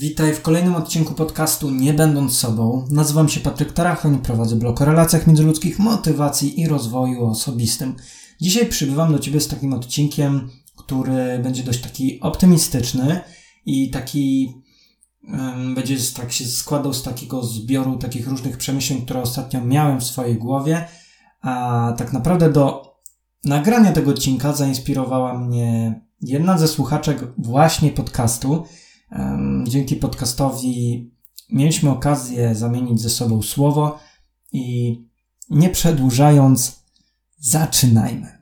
Witaj w kolejnym odcinku podcastu Nie będąc sobą. Nazywam się Patryk Tarachoń, prowadzę blog o relacjach międzyludzkich, motywacji i rozwoju osobistym. Dzisiaj przybywam do Ciebie z takim odcinkiem, który będzie dość taki optymistyczny i taki um, będzie tak się składał z takiego zbioru takich różnych przemyśleń, które ostatnio miałem w swojej głowie, a tak naprawdę do nagrania tego odcinka zainspirowała mnie jedna ze słuchaczek właśnie podcastu, Dzięki podcastowi mieliśmy okazję zamienić ze sobą słowo i nie przedłużając, zaczynajmy.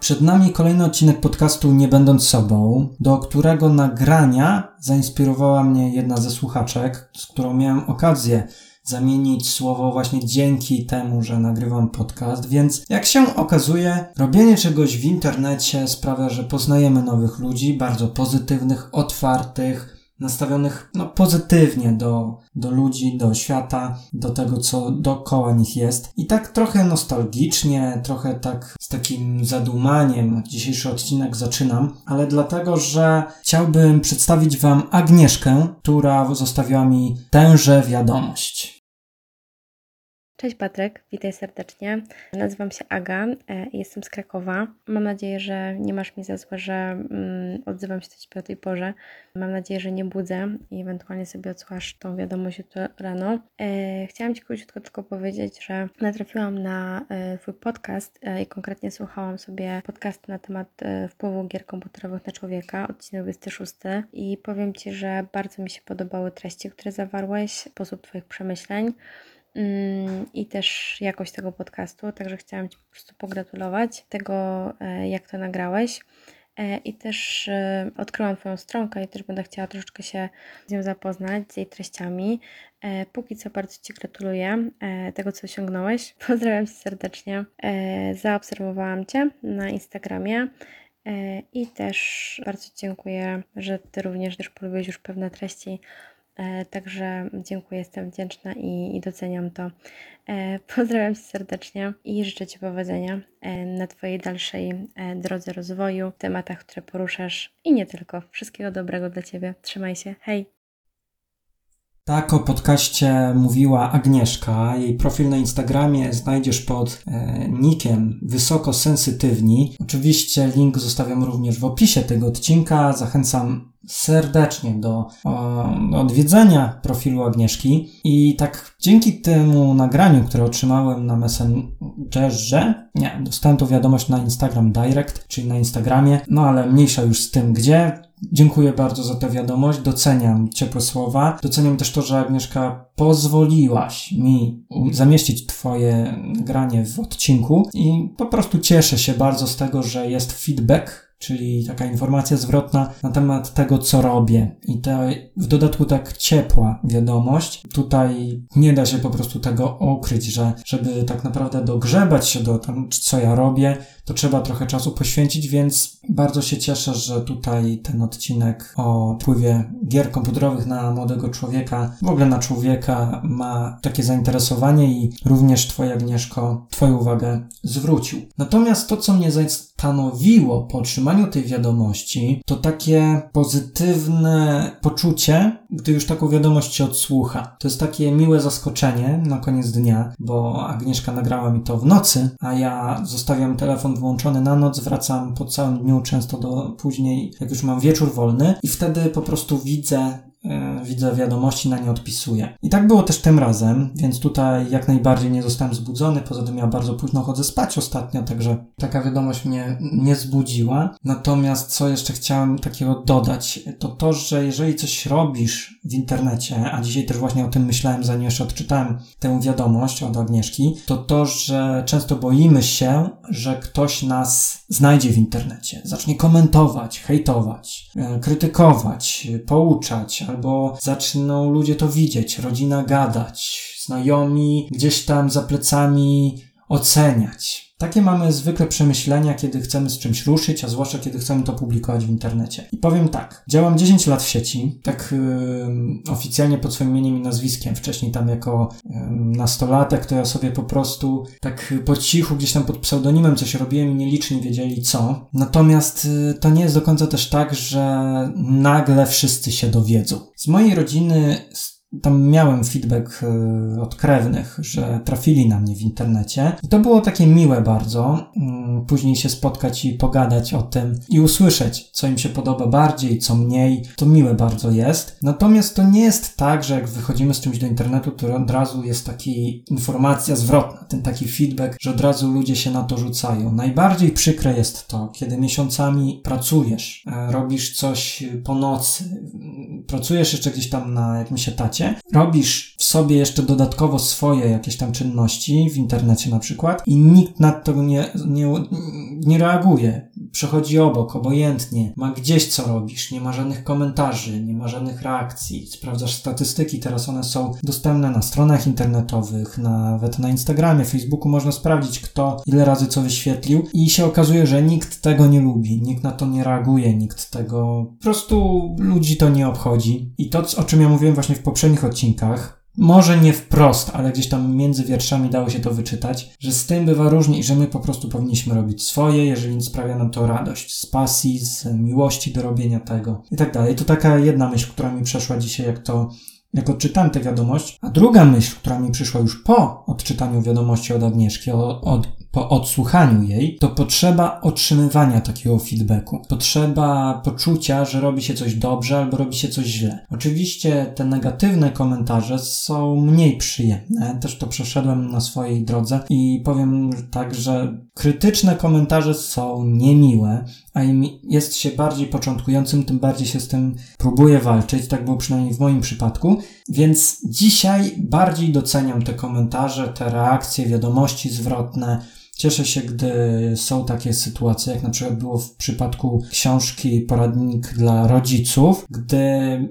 Przed nami kolejny odcinek podcastu Nie będąc sobą, do którego nagrania zainspirowała mnie jedna ze słuchaczek, z którą miałem okazję zamienić słowo właśnie dzięki temu, że nagrywam podcast, więc jak się okazuje, robienie czegoś w internecie sprawia, że poznajemy nowych ludzi, bardzo pozytywnych, otwartych, nastawionych no, pozytywnie do, do ludzi, do świata, do tego, co dookoła nich jest. I tak trochę nostalgicznie, trochę tak z takim zadumaniem dzisiejszy odcinek zaczynam, ale dlatego, że chciałbym przedstawić Wam Agnieszkę, która zostawiła mi tęże wiadomość. Cześć Patryk, witaj serdecznie. Nazywam się Aga e, i jestem z Krakowa. Mam nadzieję, że nie masz mi za złe, że mm, odzywam się do Ciebie o tej porze. Mam nadzieję, że nie budzę i ewentualnie sobie odsłuchasz tą wiadomość jutro rano. E, chciałam Ci króciutko tylko powiedzieć, że natrafiłam na e, Twój podcast e, i konkretnie słuchałam sobie podcastu na temat e, wpływu gier komputerowych na człowieka, odcinek 26 i powiem Ci, że bardzo mi się podobały treści, które zawarłeś, sposób Twoich przemyśleń. Mm, i też jakość tego podcastu, także chciałam Ci po prostu pogratulować tego, e, jak to nagrałeś. E, I też e, odkryłam Twoją stronkę i też będę chciała troszeczkę się z nią zapoznać, z jej treściami. Póki co bardzo Ci gratuluję tego, co osiągnąłeś. Pozdrawiam Cię serdecznie. Zaobserwowałam Cię na Instagramie. I też bardzo dziękuję, że Ty również też polubiłeś już pewne treści także dziękuję, jestem wdzięczna i, i doceniam to. E, pozdrawiam Cię serdecznie i życzę Ci powodzenia e, na Twojej dalszej drodze rozwoju, tematach, które poruszasz i nie tylko. Wszystkiego dobrego dla Ciebie. Trzymaj się. Hej! Tak o podcaście mówiła Agnieszka. Jej profil na Instagramie znajdziesz pod e, nickiem Wysoko Sensytywni. Oczywiście link zostawiam również w opisie tego odcinka. Zachęcam serdecznie do, odwiedzenia profilu Agnieszki. I tak dzięki temu nagraniu, które otrzymałem na Messengerze, nie, dostałem tą wiadomość na Instagram Direct, czyli na Instagramie, no ale mniejsza już z tym gdzie Dziękuję bardzo za tę wiadomość, doceniam ciepłe słowa. Doceniam też to, że Agnieszka pozwoliłaś mi zamieścić Twoje granie w odcinku i po prostu cieszę się bardzo z tego, że jest feedback czyli taka informacja zwrotna na temat tego, co robię. I to w dodatku tak ciepła wiadomość. Tutaj nie da się po prostu tego ukryć, że żeby tak naprawdę dogrzebać się do tam, co ja robię, to trzeba trochę czasu poświęcić, więc bardzo się cieszę, że tutaj ten odcinek o wpływie gier komputerowych na młodego człowieka, w ogóle na człowieka ma takie zainteresowanie i również Twoja Agnieszko Twoją uwagę zwrócił. Natomiast to, co mnie zastanowiło po otrzymaniu tej wiadomości, to takie pozytywne poczucie, gdy już taką wiadomość się odsłucha. To jest takie miłe zaskoczenie na koniec dnia, bo Agnieszka nagrała mi to w nocy, a ja zostawiam telefon włączony na noc, wracam po całym dniu, często do później, jak już mam wieczór wolny i wtedy po prostu widzę widzę wiadomości, na nie odpisuję. I tak było też tym razem, więc tutaj jak najbardziej nie zostałem zbudzony. Poza tym ja bardzo późno chodzę spać ostatnio, także taka wiadomość mnie nie zbudziła. Natomiast co jeszcze chciałem takiego dodać, to to, że jeżeli coś robisz w internecie, a dzisiaj też właśnie o tym myślałem, zanim jeszcze odczytałem tę wiadomość od Agnieszki, to to, że często boimy się, że ktoś nas znajdzie w internecie, zacznie komentować, hejtować, e, krytykować, pouczać, albo zaczną ludzie to widzieć, rodzina gadać, znajomi gdzieś tam za plecami oceniać. Takie mamy zwykle przemyślenia, kiedy chcemy z czymś ruszyć, a zwłaszcza kiedy chcemy to publikować w internecie. I powiem tak, działam 10 lat w sieci, tak yy, oficjalnie pod swoim imieniem i nazwiskiem. Wcześniej tam jako yy, nastolatek to ja sobie po prostu tak po cichu gdzieś tam pod pseudonimem coś robiłem i nieliczni wiedzieli co. Natomiast yy, to nie jest do końca też tak, że nagle wszyscy się dowiedzą. Z mojej rodziny tam miałem feedback e, od krewnych, że trafili na mnie w internecie. I to było takie miłe bardzo. Mm, później się spotkać i pogadać o tym i usłyszeć, co im się podoba bardziej, co mniej. To miłe bardzo jest. Natomiast to nie jest tak, że jak wychodzimy z czymś do internetu, to od razu jest taki informacja zwrotna, ten taki feedback, że od razu ludzie się na to rzucają. Najbardziej przykre jest to, kiedy miesiącami pracujesz, e, robisz coś po nocy, pracujesz jeszcze gdzieś tam na jakimś etacie, robisz w sobie jeszcze dodatkowo swoje jakieś tam czynności, w internecie na przykład, i nikt na to nie, nie, nie reaguje. Przechodzi obok, obojętnie, ma gdzieś co robisz, nie ma żadnych komentarzy, nie ma żadnych reakcji. Sprawdzasz statystyki, teraz one są dostępne na stronach internetowych, nawet na Instagramie, Facebooku. Można sprawdzić, kto ile razy co wyświetlił, i się okazuje, że nikt tego nie lubi, nikt na to nie reaguje, nikt tego, po prostu ludzi to nie obchodzi. I to, o czym ja mówiłem właśnie w poprzednim poprzednich odcinkach, może nie wprost, ale gdzieś tam między wierszami dało się to wyczytać, że z tym bywa różnie i że my po prostu powinniśmy robić swoje, jeżeli sprawia nam to radość, z pasji, z miłości do robienia tego i tak dalej. To taka jedna myśl, która mi przeszła dzisiaj, jak to jak odczytałem tę wiadomość, a druga myśl, która mi przyszła już po odczytaniu wiadomości od Agnieszki, od, od po odsłuchaniu jej, to potrzeba otrzymywania takiego feedbacku. Potrzeba poczucia, że robi się coś dobrze albo robi się coś źle. Oczywiście te negatywne komentarze są mniej przyjemne. Też to przeszedłem na swojej drodze i powiem tak, że krytyczne komentarze są niemiłe, a im jest się bardziej początkującym, tym bardziej się z tym próbuje walczyć. Tak było przynajmniej w moim przypadku. Więc dzisiaj bardziej doceniam te komentarze, te reakcje, wiadomości zwrotne, Cieszę się, gdy są takie sytuacje, jak na przykład było w przypadku książki Poradnik dla rodziców, gdy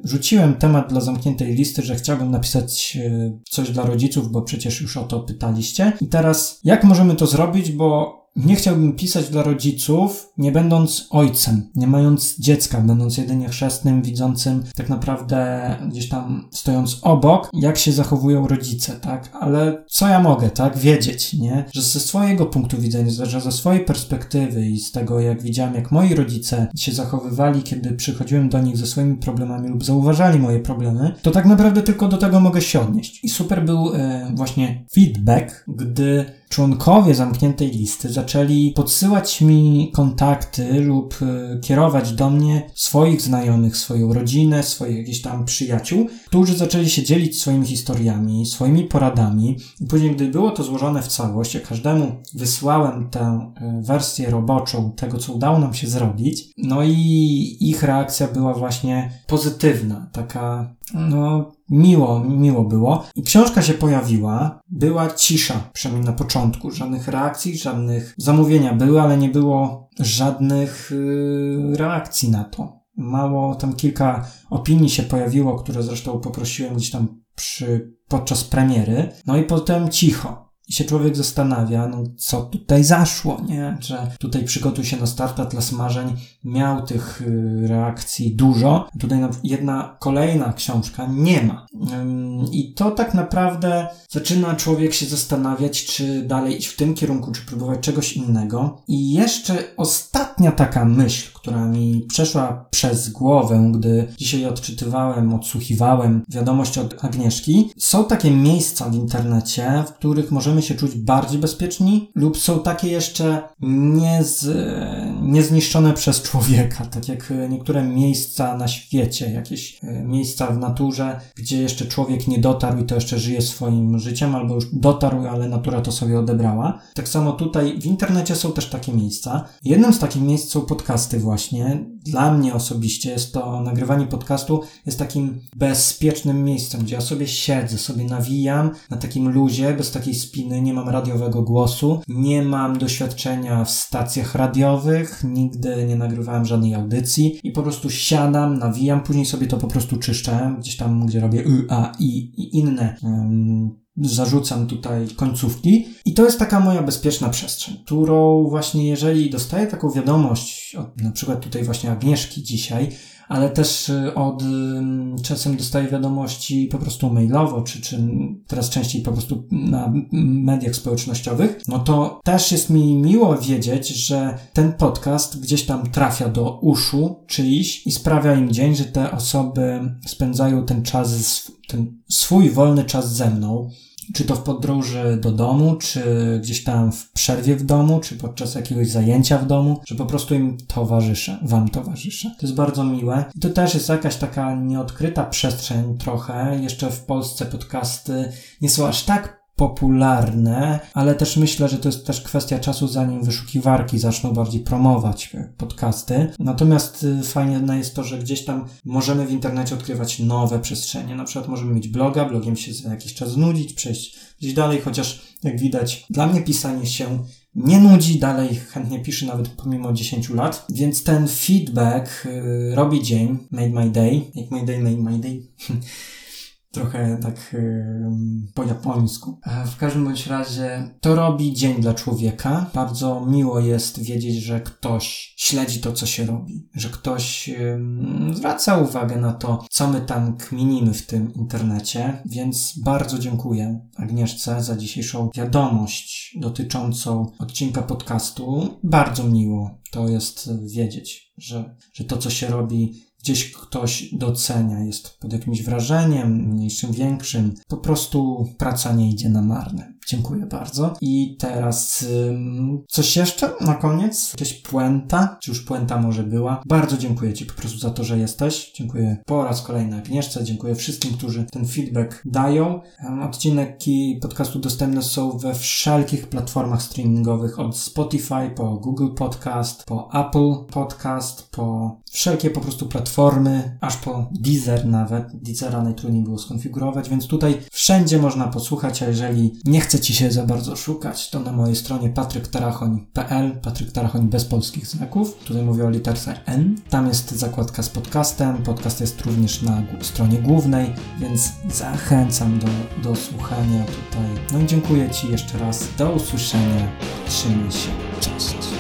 rzuciłem temat dla zamkniętej listy, że chciałbym napisać e, coś dla rodziców, bo przecież już o to pytaliście. I teraz, jak możemy to zrobić, bo nie chciałbym pisać dla rodziców, nie będąc ojcem, nie mając dziecka, będąc jedynie chrzestnym, widzącym tak naprawdę gdzieś tam stojąc obok, jak się zachowują rodzice, tak? Ale co ja mogę, tak? Wiedzieć, nie? Że ze swojego punktu widzenia, że ze swojej perspektywy i z tego, jak widziałem, jak moi rodzice się zachowywali, kiedy przychodziłem do nich ze swoimi problemami lub zauważali moje problemy, to tak naprawdę tylko do tego mogę się odnieść. I super był e, właśnie feedback, gdy członkowie zamkniętej listy zaczęli podsyłać mi kontakty lub e, kierować do mnie swoich znajomych, swoją rodzinę, swoich jakichś tam przyjaciół, którzy zaczęli się dzielić swoimi historiami, swoimi poradami. I później, gdy było to złożone w całość, ja każdemu wysłałem tę e, wersję roboczą tego, co udało nam się zrobić, no i ich reakcja była właśnie pozytywna, taka, no, miło, miło było. I książka się pojawiła, była cisza, przynajmniej na początku. Żadnych reakcji, żadnych zamówienia były, ale nie było żadnych yy, reakcji na to. Mało, tam kilka opinii się pojawiło, które zresztą poprosiłem gdzieś tam przy, podczas premiery. No i potem cicho. I się człowiek zastanawia, no co tutaj zaszło, nie? Że tutaj przygotuj się na start Atlas Marzeń miał tych y, reakcji dużo. Tutaj jedna kolejna książka nie ma. I to tak naprawdę zaczyna człowiek się zastanawiać, czy dalej iść w tym kierunku, czy próbować czegoś innego. I jeszcze ostatnia taka myśl, która mi przeszła przez głowę, gdy dzisiaj odczytywałem, odsłuchiwałem wiadomość od Agnieszki. Są takie miejsca w internecie, w których możemy się czuć bardziej bezpieczni, lub są takie jeszcze niez, niezniszczone przez człowieka, tak jak niektóre miejsca na świecie, jakieś e, miejsca w naturze, gdzie jeszcze człowiek nie dotarł i to jeszcze żyje swoim życiem, albo już dotarł, ale natura to sobie odebrała. Tak samo tutaj w internecie są też takie miejsca. Jednym z takich miejsc są podcasty właśnie. Dla mnie osobiście jest to nagrywanie podcastu jest takim bezpiecznym miejscem, gdzie ja sobie siedzę, sobie nawijam na takim luzie, bez takiej spiny, nie mam radiowego głosu, nie mam doświadczenia w stacjach radiowych, nigdy nie nagrywałem żadnej audycji i po prostu siadam, nawijam, później sobie to po prostu czyszczę, gdzieś tam, gdzie robię y, a, i i inne zarzucam tutaj końcówki. I to jest taka moja bezpieczna przestrzeń, którą właśnie jeżeli dostaję taką wiadomość, od, na przykład tutaj właśnie Agnieszki dzisiaj, ale też y, od czasem dostaję wiadomości po prostu mailowo, czy, czy teraz częściej po prostu na mediach społecznościowych, no to też jest mi miło wiedzieć, że ten podcast gdzieś tam trafia do uszu czyichś i sprawia im dzień, że te osoby spędzają ten czas, ten swój wolny czas ze mną czy to w podróży do domu, czy gdzieś tam w przerwie w domu, czy podczas jakiegoś zajęcia w domu, że po prostu im towarzyszę, wam towarzyszę. To jest bardzo miłe. I to też jest jakaś taka nieodkryta przestrzeń trochę. Jeszcze w Polsce podcasty nie są aż tak popularne, ale też myślę, że to jest też kwestia czasu, zanim wyszukiwarki zaczną bardziej promować podcasty. Natomiast y, fajne jest to, że gdzieś tam możemy w internecie odkrywać nowe przestrzenie. Na przykład możemy mieć bloga, blogiem się za jakiś czas znudzić, przejść gdzieś dalej, chociaż jak widać, dla mnie pisanie się nie nudzi, dalej chętnie piszę nawet pomimo 10 lat, więc ten feedback y, robi dzień, made my day, make my day, made my day. trochę tak yy, po japońsku. E, w każdym bądź razie to robi dzień dla człowieka. Bardzo miło jest wiedzieć, że ktoś śledzi to, co się robi, że ktoś yy, zwraca uwagę na to, co my tam kminimy w tym internecie, więc bardzo dziękuję Agnieszce za dzisiejszą wiadomość dotyczącą odcinka podcastu. Bardzo miło to jest wiedzieć, że, że to, co się robi, gdzieś ktoś docenia, jest pod jakimś wrażeniem, mniejszym, większym. Po prostu praca nie idzie na marne. Dziękuję bardzo. I teraz ym, coś jeszcze na koniec? Jakaś puenta? Czy już puenta może była? Bardzo dziękuję Ci po prostu za to, że jesteś. Dziękuję po raz kolejny Agnieszce. Dziękuję wszystkim, którzy ten feedback dają. Odcinki podcastu dostępne są we wszelkich platformach streamingowych od Spotify po Google Podcast, po Apple Podcast, po wszelkie po prostu platformy, aż po Deezer nawet. Deezera najtrudniej było skonfigurować, więc tutaj wszędzie można posłuchać, a jeżeli nie chce się za bardzo szukać, to na mojej stronie patryktarachoń.pl, Patryk Tarachoń bez polskich znaków, tutaj mówię o literce N. Tam jest zakładka z podcastem, podcast jest również na stronie głównej, więc zachęcam do, do słuchania tutaj. No i dziękuję Ci jeszcze raz, do usłyszenia, trzymaj się, cześć.